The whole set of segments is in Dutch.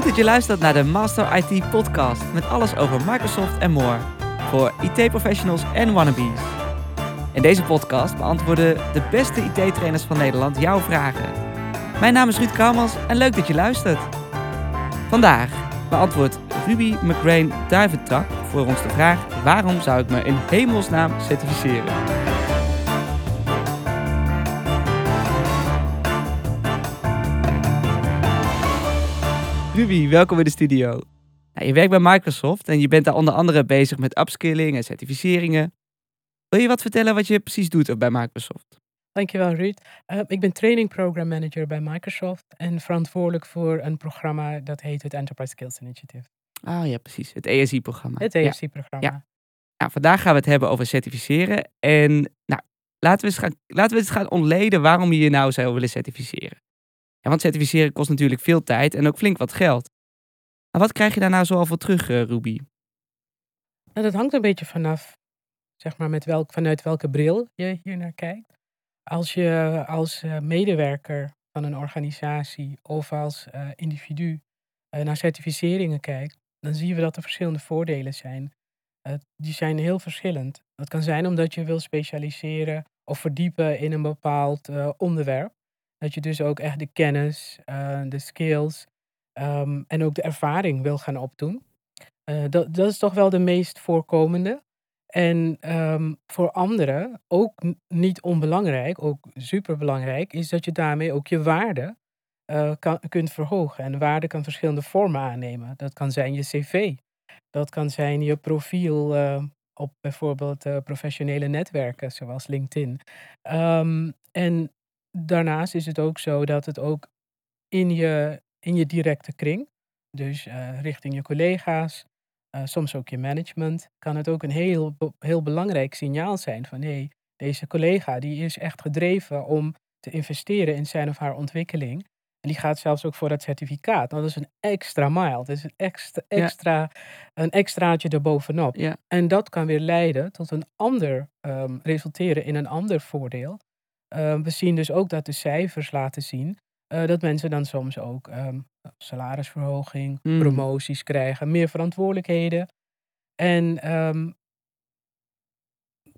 Goed dat je luistert naar de Master IT podcast met alles over Microsoft en more. Voor IT-professionals en wannabes. In deze podcast beantwoorden de beste IT-trainers van Nederland jouw vragen. Mijn naam is Ruud Kouwmans en leuk dat je luistert. Vandaag beantwoordt Ruby McRae Duiventrak voor ons de vraag... waarom zou ik me in hemelsnaam certificeren? Ruby, welkom in de studio. Nou, je werkt bij Microsoft en je bent daar onder andere bezig met upskilling en certificeringen. Wil je wat vertellen wat je precies doet bij Microsoft? Dankjewel, Ruud. Uh, ik ben Training Program Manager bij Microsoft en verantwoordelijk voor een programma dat heet het Enterprise Skills Initiative. Ah ja, precies. Het ESI-programma. Het ESI-programma. Ja. Nou, vandaag gaan we het hebben over certificeren. En nou, laten, we eens gaan, laten we eens gaan ontleden waarom je je nou zou willen certificeren. Want certificeren kost natuurlijk veel tijd en ook flink wat geld. Maar wat krijg je daar nou zoal voor terug, uh, Ruby? Nou, dat hangt een beetje vanaf, zeg maar, met welk, vanuit welke bril je hier naar kijkt. Als je als uh, medewerker van een organisatie of als uh, individu naar certificeringen kijkt, dan zien we dat er verschillende voordelen zijn. die zijn heel verschillend. Dat kan zijn omdat je wil specialiseren of verdiepen in een bepaald onderwerp. Dat je dus ook echt de kennis, uh, de skills um, en ook de ervaring wil gaan opdoen. Uh, dat, dat is toch wel de meest voorkomende. En um, voor anderen, ook niet onbelangrijk, ook superbelangrijk, is dat je daarmee ook je waarde uh, kan, kunt verhogen. En waarde kan verschillende vormen aannemen. Dat kan zijn je cv, dat kan zijn je profiel op bijvoorbeeld professionele netwerken zoals LinkedIn. Um, en daarnaast is het ook zo dat het ook in je, in je directe kring, dus uh, richting je collega's, uh, soms ook je management, kan het ook een heel, heel belangrijk signaal zijn van hé, hey, deze collega die is echt gedreven om te investeren in zijn of haar ontwikkeling. En die gaat zelfs ook voor dat certificaat. Nou, dat is een extra mile. Dat is een extra, extra, een extraatje erbovenop. Ja. En dat kan weer leiden tot een ander, um, resulteren in een ander voordeel. Ehm, we zien dus ook dat de cijfers laten zien uh, dat mensen dan soms ook um, salarisverhoging, Mm. promoties krijgen, meer verantwoordelijkheden. En um,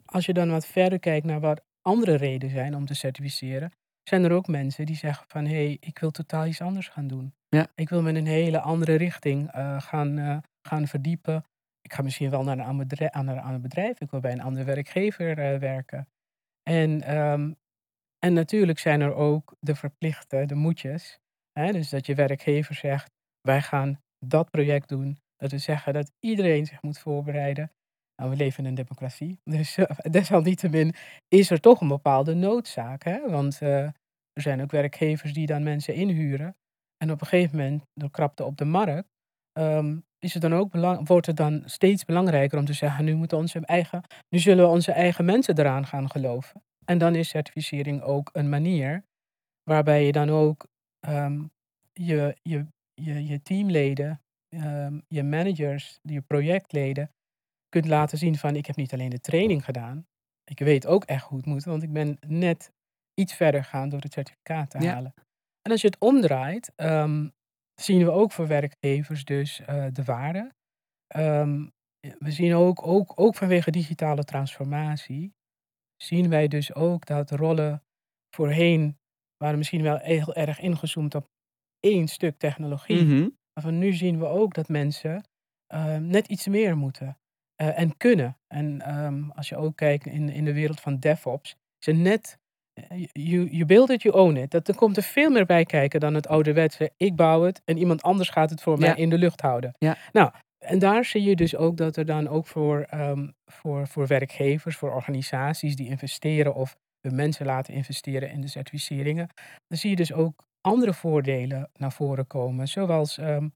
als je dan wat verder kijkt naar wat andere redenen zijn om te certificeren, zijn er ook mensen die zeggen van hé, hey, ik wil totaal iets anders gaan doen. Ja. Ik wil me in een hele andere richting uh, gaan, uh, gaan verdiepen. Ik ga misschien wel naar een ander bedrijf. Ik wil bij een andere werkgever werken. En um, en natuurlijk zijn er ook de verplichte, de moetjes. Hè? Dus dat je werkgever zegt, wij gaan dat project doen. Dat we zeggen dat iedereen zich moet voorbereiden. Nou, we leven in een democratie. Dus uh, desalniettemin is er toch een bepaalde noodzaak. Hè? Want uh, er zijn ook werkgevers die dan mensen inhuren. En op een gegeven moment, door krapte op de markt, um, is het dan ook belang, wordt het dan steeds belangrijker om te zeggen, nu, moeten onze eigen, nu zullen we onze eigen mensen eraan gaan geloven. En dan is certificering ook een manier waarbij je dan ook um, je, je, je, je teamleden, um, je managers, je projectleden kunt laten zien van ik heb niet alleen de training gedaan, ik weet ook echt hoe het moet, want ik ben net iets verder gaan door het certificaat te Ja. halen. En als je het omdraait, um, zien we ook voor werkgevers dus uh, de waarde. we zien ook, ook, ook vanwege digitale transformatie, zien wij dus ook dat rollen voorheen waren misschien wel heel erg ingezoomd op één stuk technologie. Mhm. Maar van nu zien we ook dat mensen uh, net iets meer moeten uh, en kunnen. En um, als je ook kijkt in, in de wereld van DevOps, het net, you, you build it, you own it. Dat, er komt er veel meer bij kijken dan het ouderwetse, ik bouw het en iemand anders gaat het voor Ja. mij in de lucht houden. Ja. Nou, en daar zie je dus ook dat er dan ook voor, um, voor, voor werkgevers, voor organisaties die investeren of hun mensen laten investeren in de certificeringen, dan zie je dus ook andere voordelen naar voren komen. Zoals um,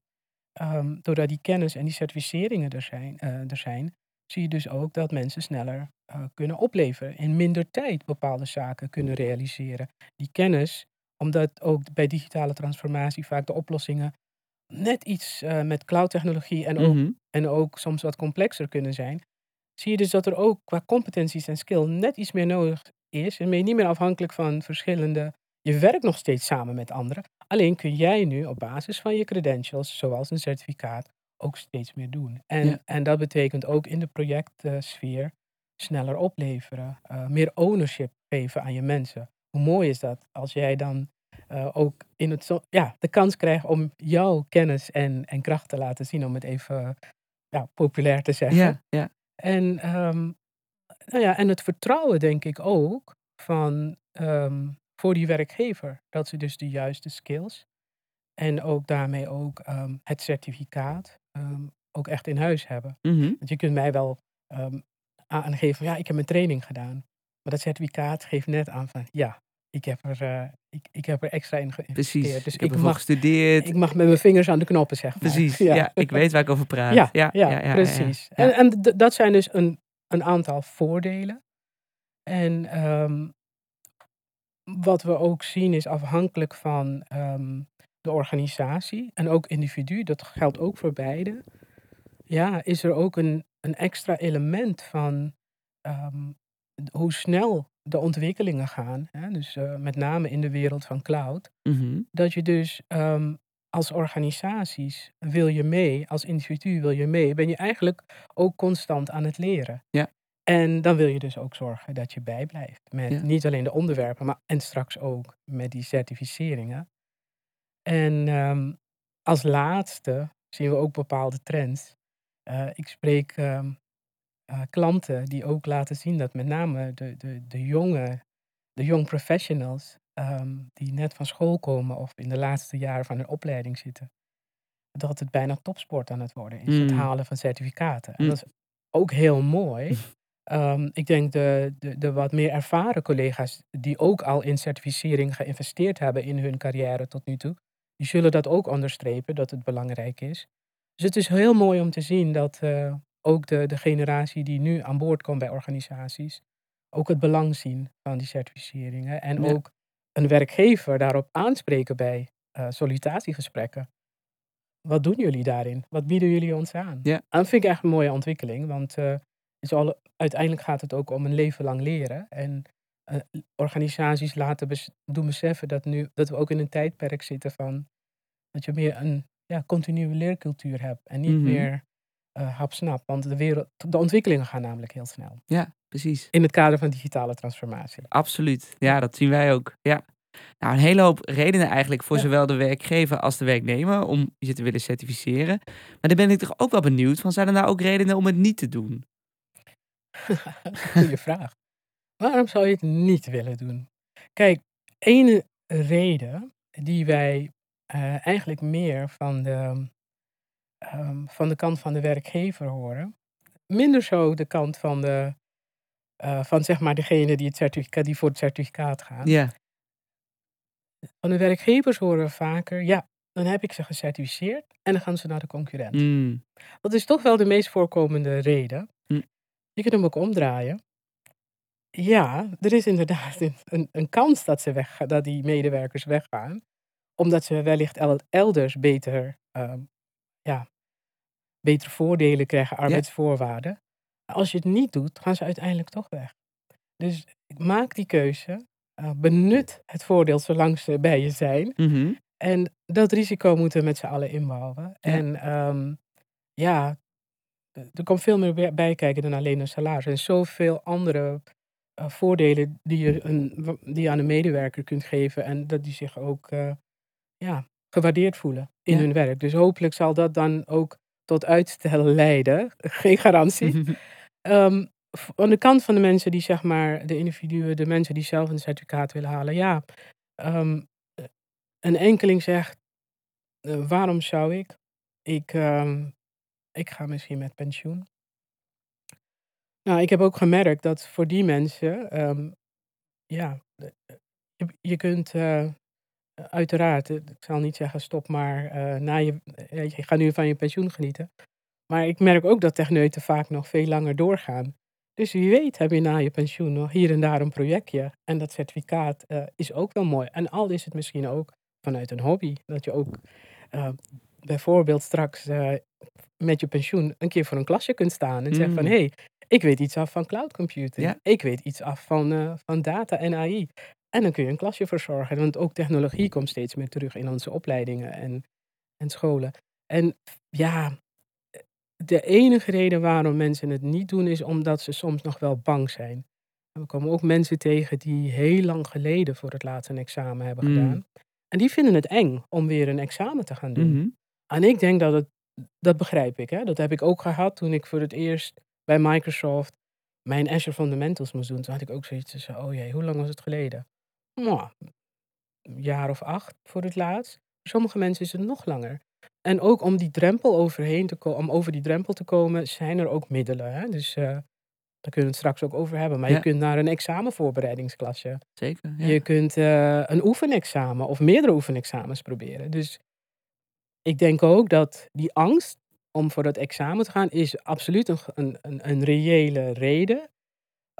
um, doordat die kennis en die certificeringen er zijn, uh, er zijn, zie je dus ook dat mensen sneller uh, kunnen opleveren. In minder tijd bepaalde zaken kunnen realiseren. Die kennis, omdat ook bij digitale transformatie vaak de oplossingen net iets uh, met cloud-technologie en, ook, Mhm. en ook soms wat complexer kunnen zijn, zie je dus dat er ook qua competenties en skill net iets meer nodig is. En ben je niet meer afhankelijk van verschillende. Je werkt nog steeds samen met anderen. Alleen kun jij nu op basis van je credentials, zoals een certificaat, ook steeds meer doen. En, Ja. en dat betekent ook in de projectsfeer sneller opleveren, eh, meer ownership geven aan je mensen. Hoe mooi is dat als jij dan eh, ook in het zo- ja, de kans krijgt om jouw kennis en, en kracht te laten zien, om het even ja, populair te zeggen. Ja, ja. En, ehm, nou ja, en het vertrouwen, denk ik ook, van, ehm, voor die werkgever. Dat ze dus de juiste skills en ook daarmee ook ehm, het certificaat ook echt in huis hebben. Mhm. Want je kunt mij wel aangeven, van, ja, ik heb mijn training gedaan. Maar dat certificaat geeft net aan van, ja, ik heb er, eh, ik, ik heb er extra in geïnvesteerd. Precies. Dus ik heb ik mag, gestudeerd. ik mag met mijn vingers aan de knoppen, zeg maar. Precies. Ja. ik weet waar ik over praat. Ja, ja, ja, precies. En, en dat zijn dus een, een aantal voordelen. En ehm, wat we ook zien is afhankelijk van ehm, de organisatie en ook individu, dat geldt ook voor beide. Ja, is er ook een, een extra element van ehm, hoe snel de ontwikkelingen gaan. Hè? Dus eh, met name in de wereld van cloud Mhm. dat je dus ehm, als organisaties wil je mee, als individu wil je mee, ben je eigenlijk ook constant aan het leren. Ja. En dan wil je dus ook zorgen dat je bijblijft met Ja. niet alleen de onderwerpen, maar en straks ook met die certificeringen. En ehm, als laatste zien we ook bepaalde trends. Eh, ik spreek ehm, eh, klanten die ook laten zien dat met name de, de, de jonge, de young professionals ehm, die net van school komen of in de laatste jaren van hun opleiding zitten, dat het bijna topsport aan het worden is, het Mm. halen van certificaten. En Mm. dat is ook heel mooi. Ehm, ik denk de, de, de wat meer ervaren collega's die ook al in certificering geïnvesteerd hebben in hun carrière tot nu toe, die zullen dat ook onderstrepen, dat het belangrijk is. Dus het is heel mooi om te zien dat eh, ook de, de generatie die nu aan boord komt bij organisaties, ook het belang zien van die certificeringen. En Ja. ook een werkgever daarop aanspreken bij eh, sollicitatiegesprekken. Wat doen jullie daarin? Wat bieden jullie ons aan? Ja. En dat vind ik echt een mooie ontwikkeling, want eh, is al, uiteindelijk gaat het ook om een leven lang leren. En eh, organisaties laten bes- doen beseffen dat, nu, dat we ook in een tijdperk zitten van dat je meer een ja, continue leercultuur hebt en niet Mhm. meer eh hapsnap. Want de, wereld, de ontwikkelingen gaan namelijk heel snel. Ja, precies. In het kader van digitale transformatie. Absoluut. Ja, dat zien wij ook. Ja. Nou, een hele hoop redenen eigenlijk voor Ja. zowel de werkgever als de werknemer om je te willen certificeren. Maar dan ben ik toch ook wel benieuwd van, zijn er nou ook redenen om het niet te doen? Goeie vraag. Waarom zou je het niet willen doen? Kijk, ene reden die wij eh, eigenlijk meer van de, ehm, van de kant van de werkgever horen, minder zo de kant van, de, eh, van zeg maar degene die, het certificaat, die voor het certificaat gaan. Ja. Van de werkgevers horen we vaker, ja, dan heb ik ze gecertificeerd en dan gaan ze naar de concurrent. Mm. Dat is toch wel de meest voorkomende reden. Hm. Je kunt hem ook omdraaien. Ja, er is inderdaad een, een, kans dat, ze weg, dat die medewerkers weggaan, omdat ze wellicht el- elders beter, ehm, ja, betere voordelen krijgen, arbeidsvoorwaarden. Als je het niet doet, gaan ze uiteindelijk toch weg. Dus maak die keuze. eh, benut het voordeel zolang ze bij je zijn. Mhm. En dat risico moeten we met z'n allen inbouwen. En ehm, ja, er komt veel meer bij- kijken dan alleen een salaris. En zoveel andere eh, voordelen die je, een, die je aan een medewerker kunt geven. En dat die zich ook eh, ja, gewaardeerd voelen in Ja. hun werk. Dus hopelijk zal dat dan ook tot uitstel leiden. Geen garantie. Ehm, aan de kant van de mensen die, zeg maar, de individuen, de mensen die zelf een certificaat willen halen, ja. ehm, eh, een enkeling zegt, eh, waarom zou ik? Ik, ehm, ik ga misschien met pensioen. Nou, ik heb ook gemerkt dat voor die mensen, ja, eh, je, je kunt eh, uiteraard, eh, ik zal niet zeggen stop maar eh, na je, eh, je gaat nu van je pensioen genieten. Maar ik merk ook dat techneuten vaak nog veel langer doorgaan. Dus wie weet heb je na je pensioen nog hier en daar een projectje. En dat certificaat eh, is ook wel mooi. En al is het misschien ook vanuit een hobby. Dat je ook eh, bijvoorbeeld straks eh, met je pensioen een keer voor een klasje kunt staan. En zeggen van, Mm. hé, hey, ik weet iets af van cloud computing. Ja. Ik weet iets af van, eh, van data en AI. En dan kun je een klasje verzorgen. Want ook technologie komt steeds meer terug in onze opleidingen en, en scholen. En ja, de enige reden waarom mensen het niet doen is omdat ze soms nog wel bang zijn. En we komen ook mensen tegen die heel lang geleden voor het laatst een examen hebben Mm. gedaan. En die vinden het eng om weer een examen te gaan doen. Mhm. En ik denk dat het, dat begrijp ik. Hè? Dat heb ik ook gehad toen ik voor het eerst bij Microsoft mijn Azure Fundamentals moest doen. Toen had ik ook zoiets van, oh jee, hoe lang was het geleden? Een jaar of acht voor het laatst. Voor sommige mensen is het nog langer. En ook om die drempel overheen te komen, om over die drempel te komen, zijn er ook middelen. Hè? Dus eh, daar kunnen we het straks ook over hebben. Maar Ja. je kunt naar een examenvoorbereidingsklasje. Zeker. Ja. Je kunt eh, een oefenexamen of meerdere oefenexamens proberen. Dus ik denk ook dat die angst om voor dat examen te gaan, is absoluut een, een, een, een reële reden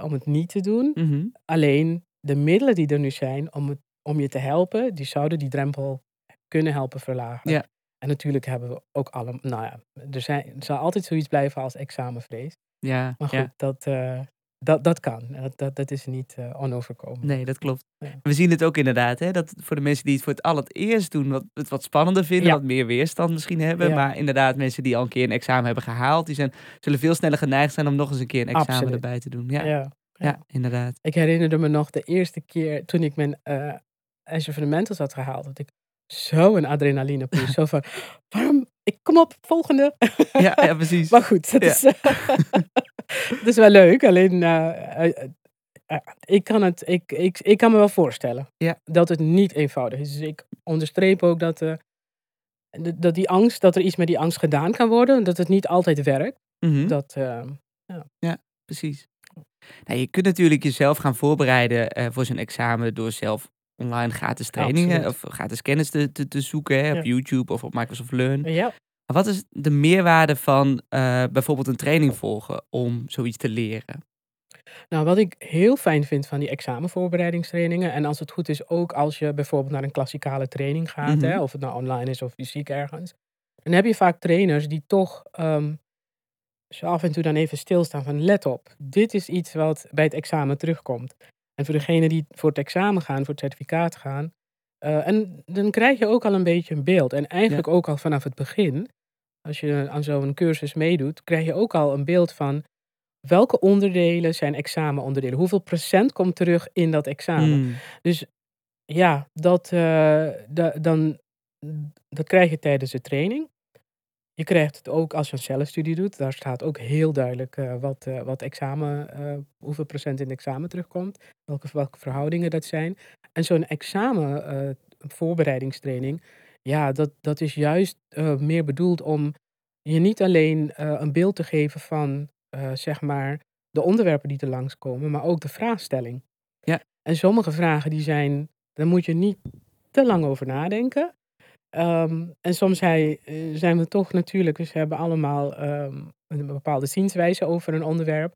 om het niet te doen. Mhm. Alleen de middelen die er nu zijn om, het, om je te helpen, die zouden die drempel kunnen helpen verlagen. Ja. En natuurlijk hebben we ook alle, nou ja, er, zijn, er zal altijd zoiets blijven als examenvrees. Ja, Maar goed, ja. dat, eh, dat, dat kan. Dat, dat, dat is niet eh, onoverkomelijk. Nee, dat klopt. Ja. We zien het ook inderdaad, hè, dat voor de mensen die het voor het allereerst doen, wat, het wat spannender vinden, Ja. wat meer weerstand misschien hebben. Maar inderdaad, mensen die al een keer een examen hebben gehaald, die zijn, zullen veel sneller geneigd zijn om nog eens een keer een examen Absoluut. erbij te doen. Ja, ja. Ja, ja. inderdaad. Ik herinnerde me nog de eerste keer toen ik mijn eh Azure Fundamentals had gehaald. Dat ik zo een adrenaline push. zo van, waarom? Ik kom op, volgende. Ja, ja precies. maar goed, dat, Ja. is, dat is wel leuk. Alleen, eh, eh, eh, ik, kan het, ik, ik, ik kan me wel voorstellen Ja. dat het niet eenvoudig is. Dus ik onderstreep ook dat, eh, dat die angst, dat er iets met die angst gedaan kan worden. Dat het niet altijd werkt. Mhm. Dat, eh, Precies. Nou, je kunt natuurlijk jezelf gaan voorbereiden eh, voor zo'n examen door zelf online gratis trainingen Absoluut. of gratis kennis te, te, te zoeken hè, op Ja. YouTube of op Microsoft Learn. ja. Maar wat is de meerwaarde van eh, bijvoorbeeld een training volgen om zoiets te leren? Nou, wat ik heel fijn vind van die examenvoorbereidingstrainingen, en als het goed is ook als je bijvoorbeeld naar een klassikale training gaat, hè, Mhm. of het nou online is of fysiek ergens, dan heb je vaak trainers die toch ehm, zo af en toe dan even stilstaan van let op, dit is iets wat bij het examen terugkomt. En voor degenen die voor het examen gaan, voor het certificaat gaan, eh, en dan krijg je ook al een beetje een beeld. En eigenlijk ook al vanaf het begin, als je aan zo'n cursus meedoet, krijg je ook al een beeld van welke onderdelen zijn examenonderdelen. Hoeveel procent komt terug in dat examen? Mm, Dus ja, dat, da- dan, dat krijg je tijdens de training. Je krijgt het ook als je een zelfstudie doet. Daar staat ook heel duidelijk eh, wat, eh, wat examen, eh, hoeveel procent in het examen terugkomt. Welke, welke verhoudingen dat zijn. En zo'n examen voorbereidingstraining, ja, dat, dat is juist meer bedoeld om je niet alleen een beeld te geven van, zeg maar, de onderwerpen die er langskomen, maar ook de vraagstelling. Ja. En sommige vragen die zijn, daar moet je niet te lang over nadenken. Ehm, en soms hij, eh, zijn we toch natuurlijk, dus we hebben allemaal ehm, een bepaalde zienswijze over een onderwerp.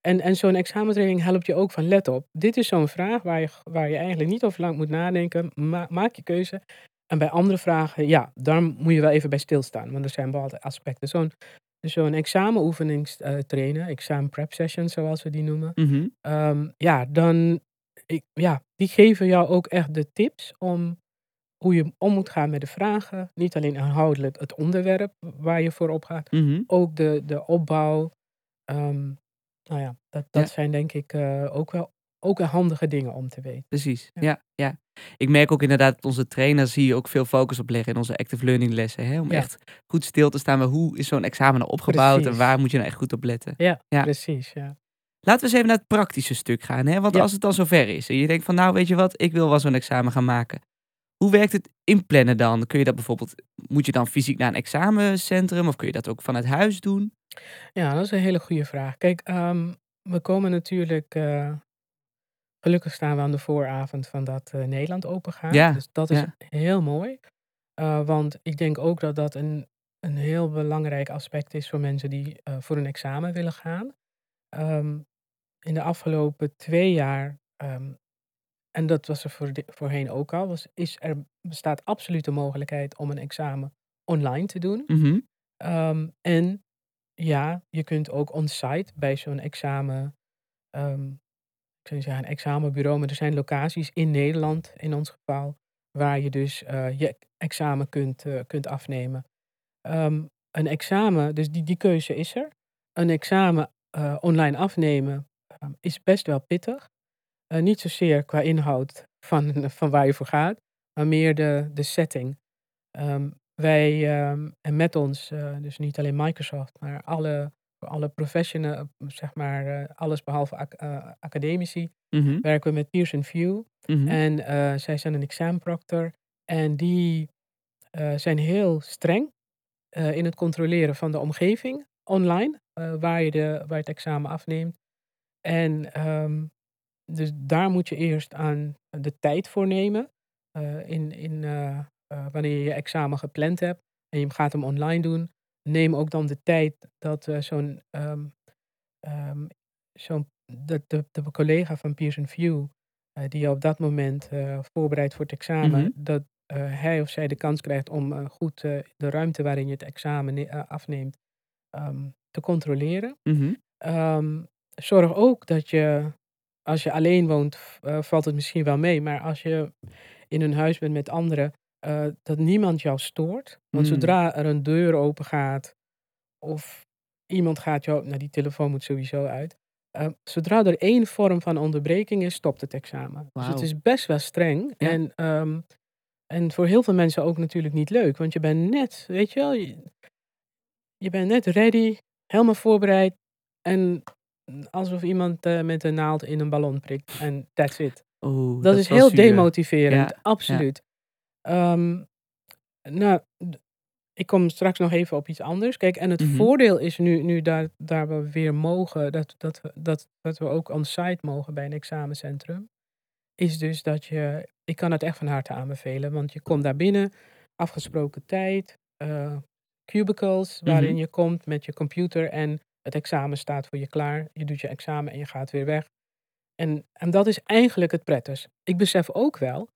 En, en zo'n examentraining helpt je ook van, let op, dit is zo'n vraag waar je, waar je eigenlijk niet over lang moet nadenken. Ma- maak je keuze. En bij andere vragen, ja, daar moet je wel even bij stilstaan, want er zijn bepaalde aspecten. Zo'n zo'n examenoefeningstrainer, examen prep session zoals we die noemen. mhm. Ehm, ja, dan, ik, ja, die geven jou ook echt de tips om hoe je om moet gaan met de vragen. Niet alleen inhoudelijk het onderwerp waar je voor opgaat, Mhm. ook de, de opbouw. Ehm, nou ja, dat, dat Ja. zijn denk ik eh, ook wel ook handige dingen om te weten. Precies, Ja. ja. ja, Ik merk ook inderdaad dat onze trainers hier ook veel focus op leggen in onze active learning lessen. Hè? Om Ja. echt goed stil te staan bij hoe is zo'n examen nou opgebouwd en waar moet je nou echt goed op letten. Ja, Ja. precies. Ja. Laten we eens even naar het praktische stuk gaan. Hè? Want als het dan zover is en je denkt van nou weet je wat, ik wil wel zo'n examen gaan maken. Hoe werkt het inplannen dan? Kun je dat bijvoorbeeld, moet je dan fysiek naar een examencentrum of kun je dat ook vanuit huis doen? ja, dat is een hele goede vraag. Kijk, ehm, we komen natuurlijk. eh, gelukkig staan we aan de vooravond van dat eh, Nederland open gaat. Ja, Dus dat is ja. heel mooi. Eh, want ik denk ook dat dat een, een heel belangrijk aspect is voor mensen die voor een examen willen gaan. Ehm, in de afgelopen twee jaar, ehm, en dat was er voor, voorheen ook al, was, is er bestaat absoluut de mogelijkheid om een examen online te doen. Mhm. Ehm, en ja, je kunt ook on-site bij zo'n examen, ehm, ik zou zeggen een examenbureau, maar er zijn locaties in Nederland in ons geval, waar je dus eh, je examen kunt, eh, kunt afnemen. Ehm, een examen, dus die, die keuze is er. Een examen eh, online afnemen is best wel pittig. Eh, niet zozeer qua inhoud van, van waar je voor gaat, maar meer de, de setting. Ehm, wij ehm, en met ons, eh, dus niet alleen Microsoft, maar alle, alle professionals, zeg maar, eh, alles behalve ac- eh, academici, Mhm, werken we met Pearson View. mhm, En eh, zij zijn een examenproctor en die eh, zijn heel streng eh, in het controleren van de omgeving online, eh, waar, je de, waar je het examen afneemt. En ehm, dus daar moet je eerst aan de tijd voor nemen. eh, in, in, eh, eh, wanneer je je examen gepland hebt en je gaat hem online doen, neem ook dan de tijd dat zo'n ehm, ehm, zo'n de, de, de collega van Pearson View, die je op dat moment voorbereidt voor het examen, Mhm. dat hij of zij de kans krijgt om goed de ruimte waarin je het examen ne- afneemt ehm, te controleren. mhm. Zorg ook dat je, als je alleen woont, eh, valt het misschien wel mee, maar als je in een huis bent met anderen, eh, dat niemand jou stoort. Want Mm. zodra er een deur open gaat of iemand gaat jou, nou die telefoon moet sowieso uit. Eh, zodra er één vorm van onderbreking is, stopt het examen. Dus het is best wel streng. Ja. En, ehm, en voor heel veel mensen ook natuurlijk niet leuk. Want je bent net, weet je wel, je, je bent net ready, helemaal voorbereid. En alsof iemand eh, met een naald in een ballon prikt. En that's it. Oeh, Dat, is heel zuur. demotiverend, Ja, absoluut. Ehm, nou, ik kom straks nog even op iets anders. Kijk, en het Mhm. voordeel is nu, nu daar, daar we weer mogen, dat, dat, we- dat, dat we ook on-site mogen bij een examencentrum, is dus dat je, ik kan het echt van harte aanbevelen, want je komt daar binnen, afgesproken tijd, eh, cubicles waarin Mhm. je komt met je computer en het examen staat voor je klaar. Je doet je examen en je gaat weer weg. En, en dat is eigenlijk het prettigst. Ik besef ook wel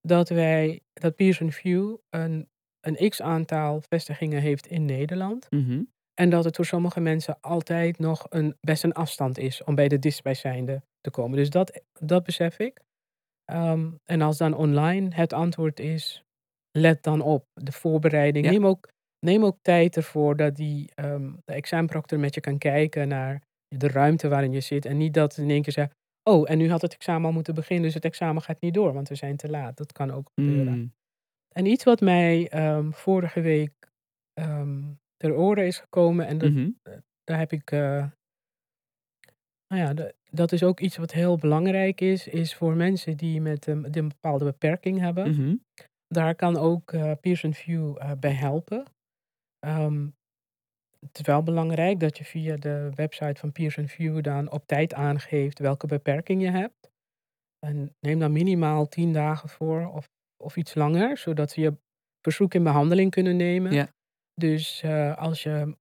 dat wij, dat Pearson View een, een x aantal vestigingen heeft in Nederland. Mhm. En dat het voor sommige mensen altijd nog een, best een afstand is om bij de dichtstbijzijnde te komen. Dus dat, dat besef ik. Ehm, en als dan online het antwoord is, let dan op de voorbereiding. Ja. Neem, ook, neem ook tijd ervoor dat die, ehm, de examenproctor met je kan kijken naar de ruimte waarin je zit. En niet dat in één keer zegt, oh, en nu had het examen al moeten beginnen, dus het examen gaat niet door, want we zijn te laat. Dat kan ook gebeuren. Mm. En iets wat mij ehm, vorige week ehm, ter oren is gekomen, en dat, Mhm. daar heb ik, eh, nou ja, de- dat is ook iets wat heel belangrijk is, is voor mensen die met een, bepaalde beperking hebben. Mhm. Daar kan ook eh, Pearson View eh, bij helpen. Ehm, het is wel belangrijk dat je via de website van Pearson View dan op tijd aangeeft welke beperking je hebt. En neem daar minimaal 10 dagen voor of, of iets langer, zodat ze je verzoek in behandeling kunnen nemen. Ja. Dus eh, als je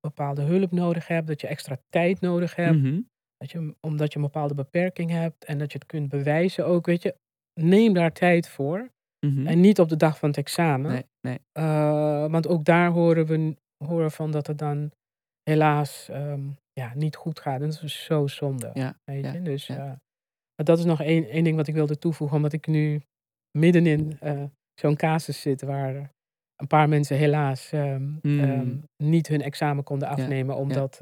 bepaalde hulp nodig hebt, dat je extra tijd nodig hebt, Mhm. dat je, omdat je een bepaalde beperking hebt en dat je het kunt bewijzen ook, weet je, neem daar tijd voor. Mhm. En niet op de dag van het examen. Nee, nee. Eh, want ook daar horen we horen van dat het dan helaas ehm, ja, niet goed gaat. En dat is zo zonde. Ja, weet ja, je? Dus ja. eh, dat is nog één, één ding wat ik wilde toevoegen. Omdat ik nu midden in eh, zo'n casus zit waar een paar mensen helaas ehm, Mm. ehm, niet hun examen konden afnemen. Omdat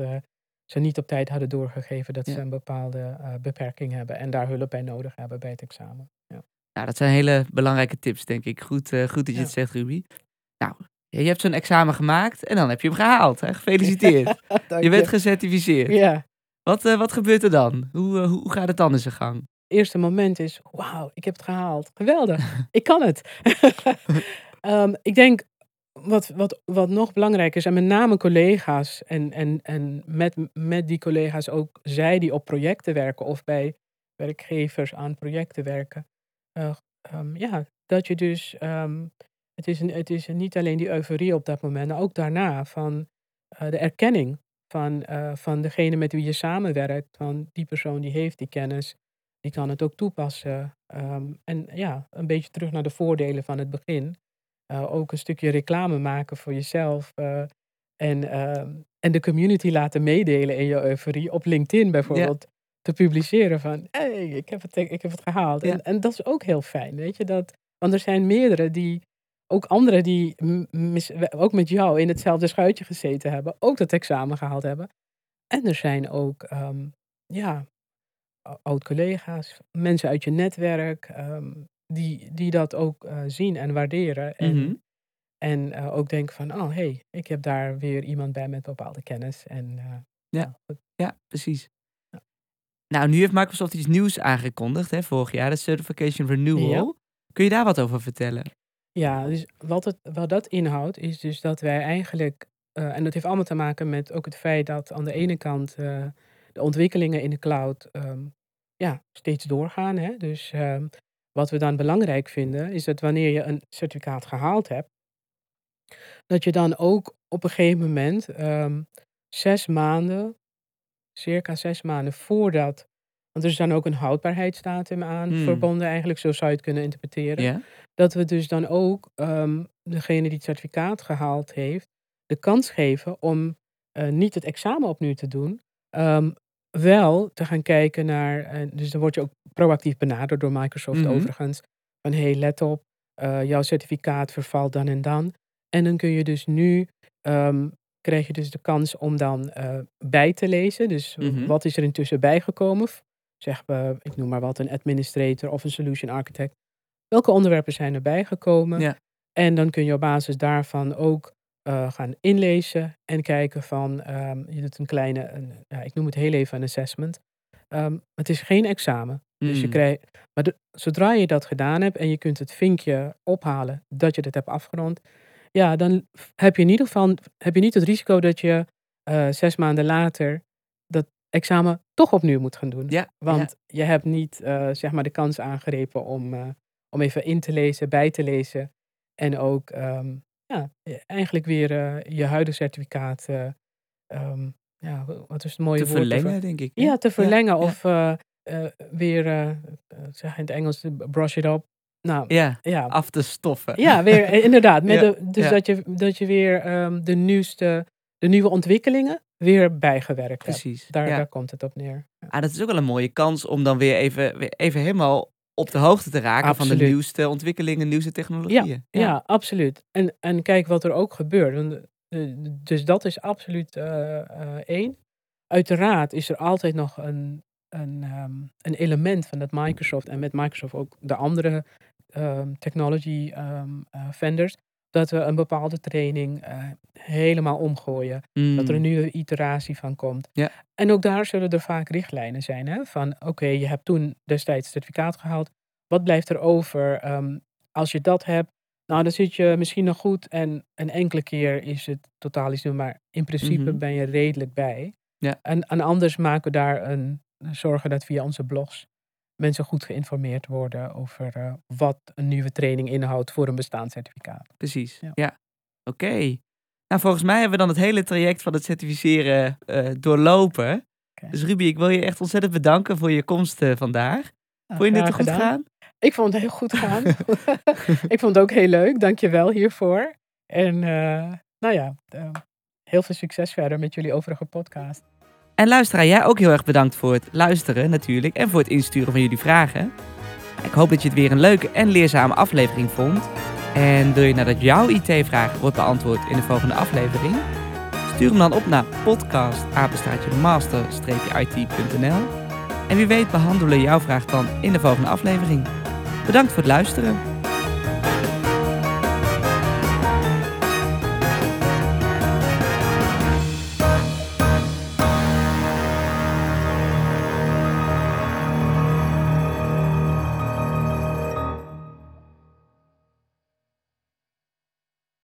ze niet op tijd hadden doorgegeven dat ze een bepaalde beperking hebben. En daar hulp bij nodig hebben bij het examen. Nou, dat zijn hele belangrijke tips, denk ik. Goed, eh, goed dat je het zegt, Ruby. Nou, je je hebt zo'n examen gemaakt en dan heb je hem gehaald. Hè? Gefeliciteerd. Dank je bent gecertificeerd. Ja. Wat, eh, wat gebeurt er dan? Hoe, eh, hoe, gaat het dan in zijn gang? eerste moment is: wauw, ik heb het gehaald. Geweldig, ik kan het. Ehm, ik denk wat, wat, wat nog belangrijk is, en met name collega's, en, en, en met, met die collega's ook zij die op projecten werken of bij werkgevers aan projecten werken. Eh, ehm, ja, dat je dus, ehm, het, is een, het is niet alleen die euforie op dat moment, maar ook daarna van eh, de erkenning van, eh, van degene met wie je samenwerkt. Van die persoon die heeft die kennis, die kan het ook toepassen. Ehm, en ja, een beetje terug naar de voordelen van het begin. Eh, ook een stukje reclame maken voor jezelf. eh, en, ehm, en de community laten meedelen in je euforie. Op LinkedIn bijvoorbeeld. Te publiceren van, hey, ik heb het, ik heb het gehaald. Ja. En, en dat is ook heel fijn, weet je. Dat, want er zijn meerdere die, ook anderen die mis- ook met jou in hetzelfde schuitje gezeten hebben, ook dat examen gehaald hebben. En er zijn ook, ehm, ja, oud-collega's, mensen uit je netwerk, ehm, die, die dat ook eh, zien en waarderen. En, Mhm. en eh, ook denken van, oh hé, hey, ik heb daar weer iemand bij met bepaalde kennis. En, eh, Ja. goed. Ja, precies. Nou, nu heeft Microsoft iets nieuws aangekondigd, hè, vorig jaar, de Certification Renewal. Ja. Kun je daar wat over vertellen? Ja, dus wat, het, wat dat inhoudt, is dus dat wij eigenlijk, eh, en dat heeft allemaal te maken met ook het feit dat aan de ene kant eh, de ontwikkelingen in de cloud ehm, ja, steeds doorgaan. Hè? Dus ehm, wat we dan belangrijk vinden, is dat wanneer je een certificaat gehaald hebt, dat je dan ook op een gegeven moment ehm, zes maanden, circa zes maanden voordat, want er is dan ook een houdbaarheidsdatum aan Hmm. verbonden eigenlijk, zo zou je het kunnen interpreteren dat we dus dan ook ehm, degene die het certificaat gehaald heeft, de kans geven om eh, niet het examen opnieuw te doen, ehm, wel te gaan kijken naar, eh, dus dan word je ook proactief benaderd door Microsoft Mhm. overigens, van hé, hey, let op, eh, jouw certificaat vervalt dan en dan. En dan kun je dus nu, ehm, krijg je dus de kans om dan eh, bij te lezen, dus Mhm. wat is er intussen bijgekomen? Zeg, eh, ik noem maar wat, een administrator of een solution architect. Welke onderwerpen zijn erbij gekomen? Ja. En dan kun je op basis daarvan ook eh, gaan inlezen en kijken van, ehm, je doet een kleine, een, ja, ik noem het heel even een assessment. Ehm, het is geen examen. Dus je Mm. krijgt, maar de- zodra je dat gedaan hebt en je kunt het vinkje ophalen dat je dat hebt afgerond, ja, dan heb je in ieder geval heb je niet het risico dat je eh, zes maanden later dat examen toch opnieuw moet gaan doen. Ja, Want je hebt niet eh, zeg maar de kans aangrepen om, eh, om even in te lezen, bij te lezen. En ook ehm, ja, eigenlijk weer je huidige certificaat. eh, ehm, ja, wat is het mooie te woord? ervoor? verlengen, denk ik. hè? Ja, te verlengen ja. of weer, zeg in het Engels, brush it up. Nou, Ja, ja, af te stoffen. ja weer, eh, inderdaad. Met Ja, de, dus ja. dat, je, dat je weer ehm, de nieuwste, de nieuwe ontwikkelingen weer bijgewerkt hebt. Precies. Daar, ja. daar komt het op neer. Ja. Ah, dat is ook wel een mooie kans om dan weer even, weer even helemaal op de hoogte te raken van de nieuwste ontwikkelingen, nieuwste technologieën. Ja, absoluut. En, en kijk wat er ook gebeurt. Eh, Dus dat is absoluut eh, één. Uiteraard is er altijd nog een, een, ehm, een element van dat Microsoft en met Microsoft ook de andere ehm, technology ehm, eh, vendors, dat we een bepaalde training eh, helemaal omgooien. Dat er een Mm. nieuwe iteratie van komt. Ja. En ook daar zullen er vaak richtlijnen zijn. Hè? Van oké, je hebt toen destijds het certificaat gehaald. Wat blijft er over? Ehm, als je dat hebt, nou dan zit je misschien nog goed. En een enkele keer is het totaal iets nieuw. Maar in principe Mhm. ben je redelijk bij. Ja. En, en anders maken we daar een, zorgen dat via onze blogs mensen goed geïnformeerd worden over eh, wat een nieuwe training inhoudt voor een bestaand certificaat. Precies. Ja. Ja. Oké. Nou, volgens mij hebben we dan het hele traject van het certificeren eh, doorlopen. Dus Ruby, ik wil je echt ontzettend bedanken voor je komst eh, vandaag. Nou, Vond je dit goed gedaan. gaan? Ik vond het heel goed gaan. ik vond het ook heel leuk. Dank je wel hiervoor. En nou ja, heel veel succes verder met jullie overige podcast. En luisteraar, jij ook heel erg bedankt voor het luisteren natuurlijk en voor het insturen van jullie vragen. Ik hoop dat je het weer een leuke en leerzame aflevering vond. En wil je nou dat jouw IT-vraag wordt beantwoord in de volgende aflevering? Stuur hem dan op naar podcast-master-it.nl En wie weet behandelen jouw vraag dan in de volgende aflevering. Bedankt voor het luisteren.